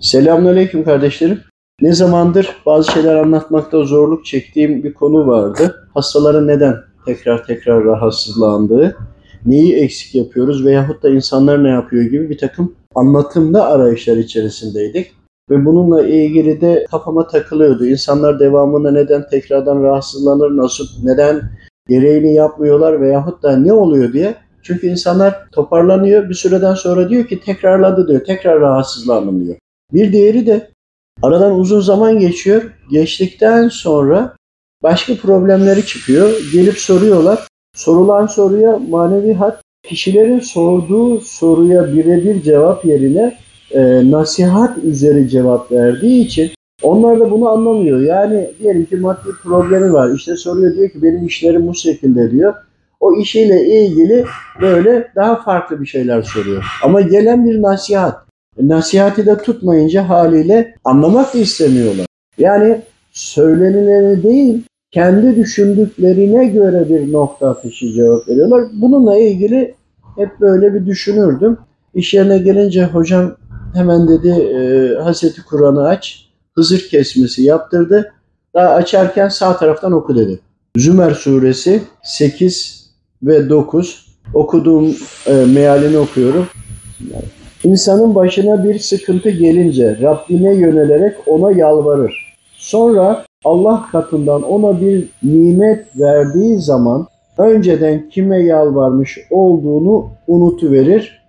Selamünaleyküm kardeşlerim. Ne zamandır bazı şeyler anlatmakta zorluk çektiğim bir konu vardı. Hastaların neden tekrar tekrar rahatsızlandığı, neyi eksik yapıyoruz veyahut da insanlar ne yapıyor gibi bir takım anlatımda arayışlar içerisindeydik. Ve bununla ilgili de kafama takılıyordu. İnsanlar devamında neden tekrardan rahatsızlanır, nasıl, neden gereğini yapmıyorlar veyahut da ne oluyor diye. Çünkü insanlar toparlanıyor bir süreden sonra diyor ki tekrarladı diyor, tekrar rahatsızlandım diyor. Bir diğeri de aradan uzun zaman geçiyor. Geçtikten sonra başka problemleri çıkıyor. Gelip soruyorlar. Sorulan soruya manevi hat kişilerin sorduğu soruya birebir cevap yerine e, nasihat üzeri cevap verdiği için onlar da bunu anlamıyor. Yani diyelim ki maddi problemi var. İşte soruyor diyor ki benim işlerim bu şekilde diyor. O işiyle ilgili böyle daha farklı bir şeyler soruyor. Ama gelen bir nasihat. Nasihati de tutmayınca haliyle anlamak da istemiyorlar. Yani söylenileni değil, kendi düşündüklerine göre bir nokta atışı cevap veriyorlar. Bununla ilgili hep böyle bir düşünürdüm. İş yerine gelince hocam hemen dedi e, Hazreti Kur'an'ı aç. Hızır kesmesi yaptırdı. Daha açarken sağ taraftan oku dedi. Zümer suresi 8 ve 9 okuduğum e, mealini okuyorum. İnsanın başına bir sıkıntı gelince Rabbine yönelerek ona yalvarır. Sonra Allah katından ona bir nimet verdiği zaman önceden kime yalvarmış olduğunu unutuverir.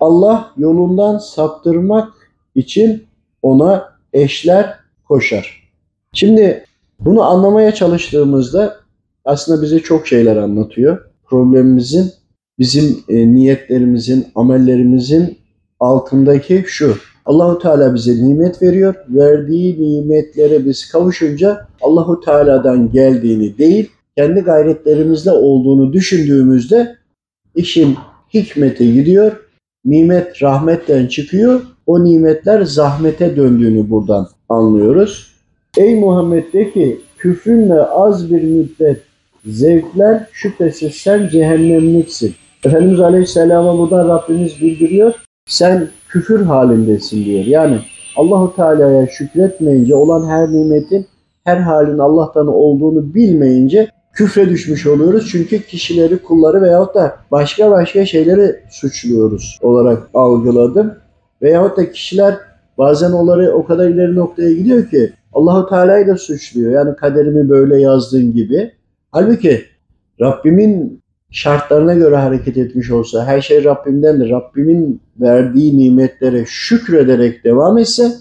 Allah yolundan saptırmak için ona eşler koşar. Şimdi bunu anlamaya çalıştığımızda aslında bize çok şeyler anlatıyor. Problemimizin bizim e, niyetlerimizin, amellerimizin altındaki şu. Allahu Teala bize nimet veriyor. Verdiği nimetlere biz kavuşunca Allahu Teala'dan geldiğini değil, kendi gayretlerimizle olduğunu düşündüğümüzde işin hikmeti gidiyor. Nimet rahmetten çıkıyor. O nimetler zahmete döndüğünü buradan anlıyoruz. Ey Muhammed de ki küfrünle az bir müddet zevkler şüphesiz sen cehennemliksin. Efendimiz Aleyhisselam'a buradan Rabbimiz bildiriyor. Sen küfür halindesin diyor. Yani Allahu Teala'ya şükretmeyince olan her nimetin her halin Allah'tan olduğunu bilmeyince küfre düşmüş oluyoruz. Çünkü kişileri, kulları veyahut da başka başka şeyleri suçluyoruz olarak algıladım. Veyahut da kişiler bazen onları o kadar ileri noktaya gidiyor ki Allahu Teala'yı da suçluyor. Yani kaderimi böyle yazdığın gibi. Halbuki Rabbimin şartlarına göre hareket etmiş olsa, her şey Rabbimdendir, Rabbimin verdiği nimetlere şükrederek devam etse,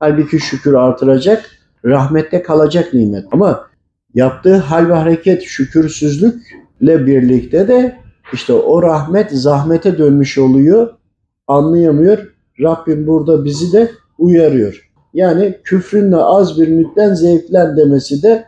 halbuki şükür artıracak, rahmette kalacak nimet. Ama yaptığı hal ve hareket şükürsüzlükle birlikte de işte o rahmet zahmete dönmüş oluyor, anlayamıyor. Rabbim burada bizi de uyarıyor. Yani küfrünle az bir müddet zevklen demesi de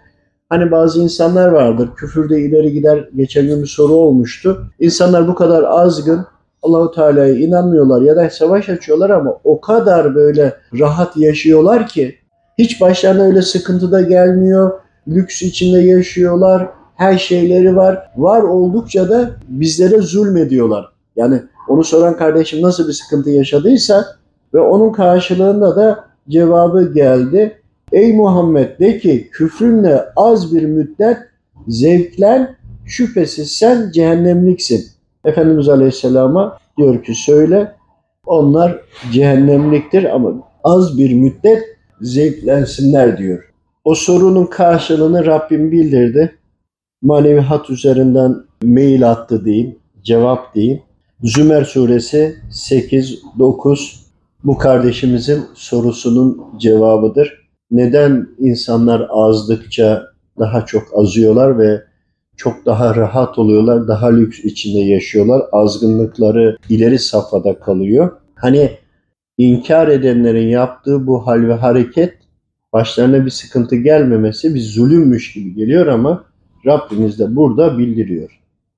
Hani bazı insanlar vardır küfürde ileri gider. Geçen gün bir soru olmuştu. İnsanlar bu kadar azgın Allahu Teala'ya inanmıyorlar ya da savaş açıyorlar ama o kadar böyle rahat yaşıyorlar ki hiç başlarına öyle sıkıntı da gelmiyor. Lüks içinde yaşıyorlar. Her şeyleri var. Var oldukça da bizlere zulmediyorlar. Yani onu soran kardeşim nasıl bir sıkıntı yaşadıysa ve onun karşılığında da cevabı geldi. Ey Muhammed de ki küfrünle az bir müddet zevklen şüphesiz sen cehennemliksin. Efendimiz Aleyhisselam'a diyor ki söyle onlar cehennemliktir ama az bir müddet zevklensinler diyor. O sorunun karşılığını Rabbim bildirdi. Manevi hat üzerinden mail attı diyeyim, cevap diyeyim. Zümer suresi 8-9 bu kardeşimizin sorusunun cevabıdır neden insanlar azdıkça daha çok azıyorlar ve çok daha rahat oluyorlar, daha lüks içinde yaşıyorlar. Azgınlıkları ileri safhada kalıyor. Hani inkar edenlerin yaptığı bu hal ve hareket başlarına bir sıkıntı gelmemesi bir zulümmüş gibi geliyor ama Rabbimiz de burada bildiriyor.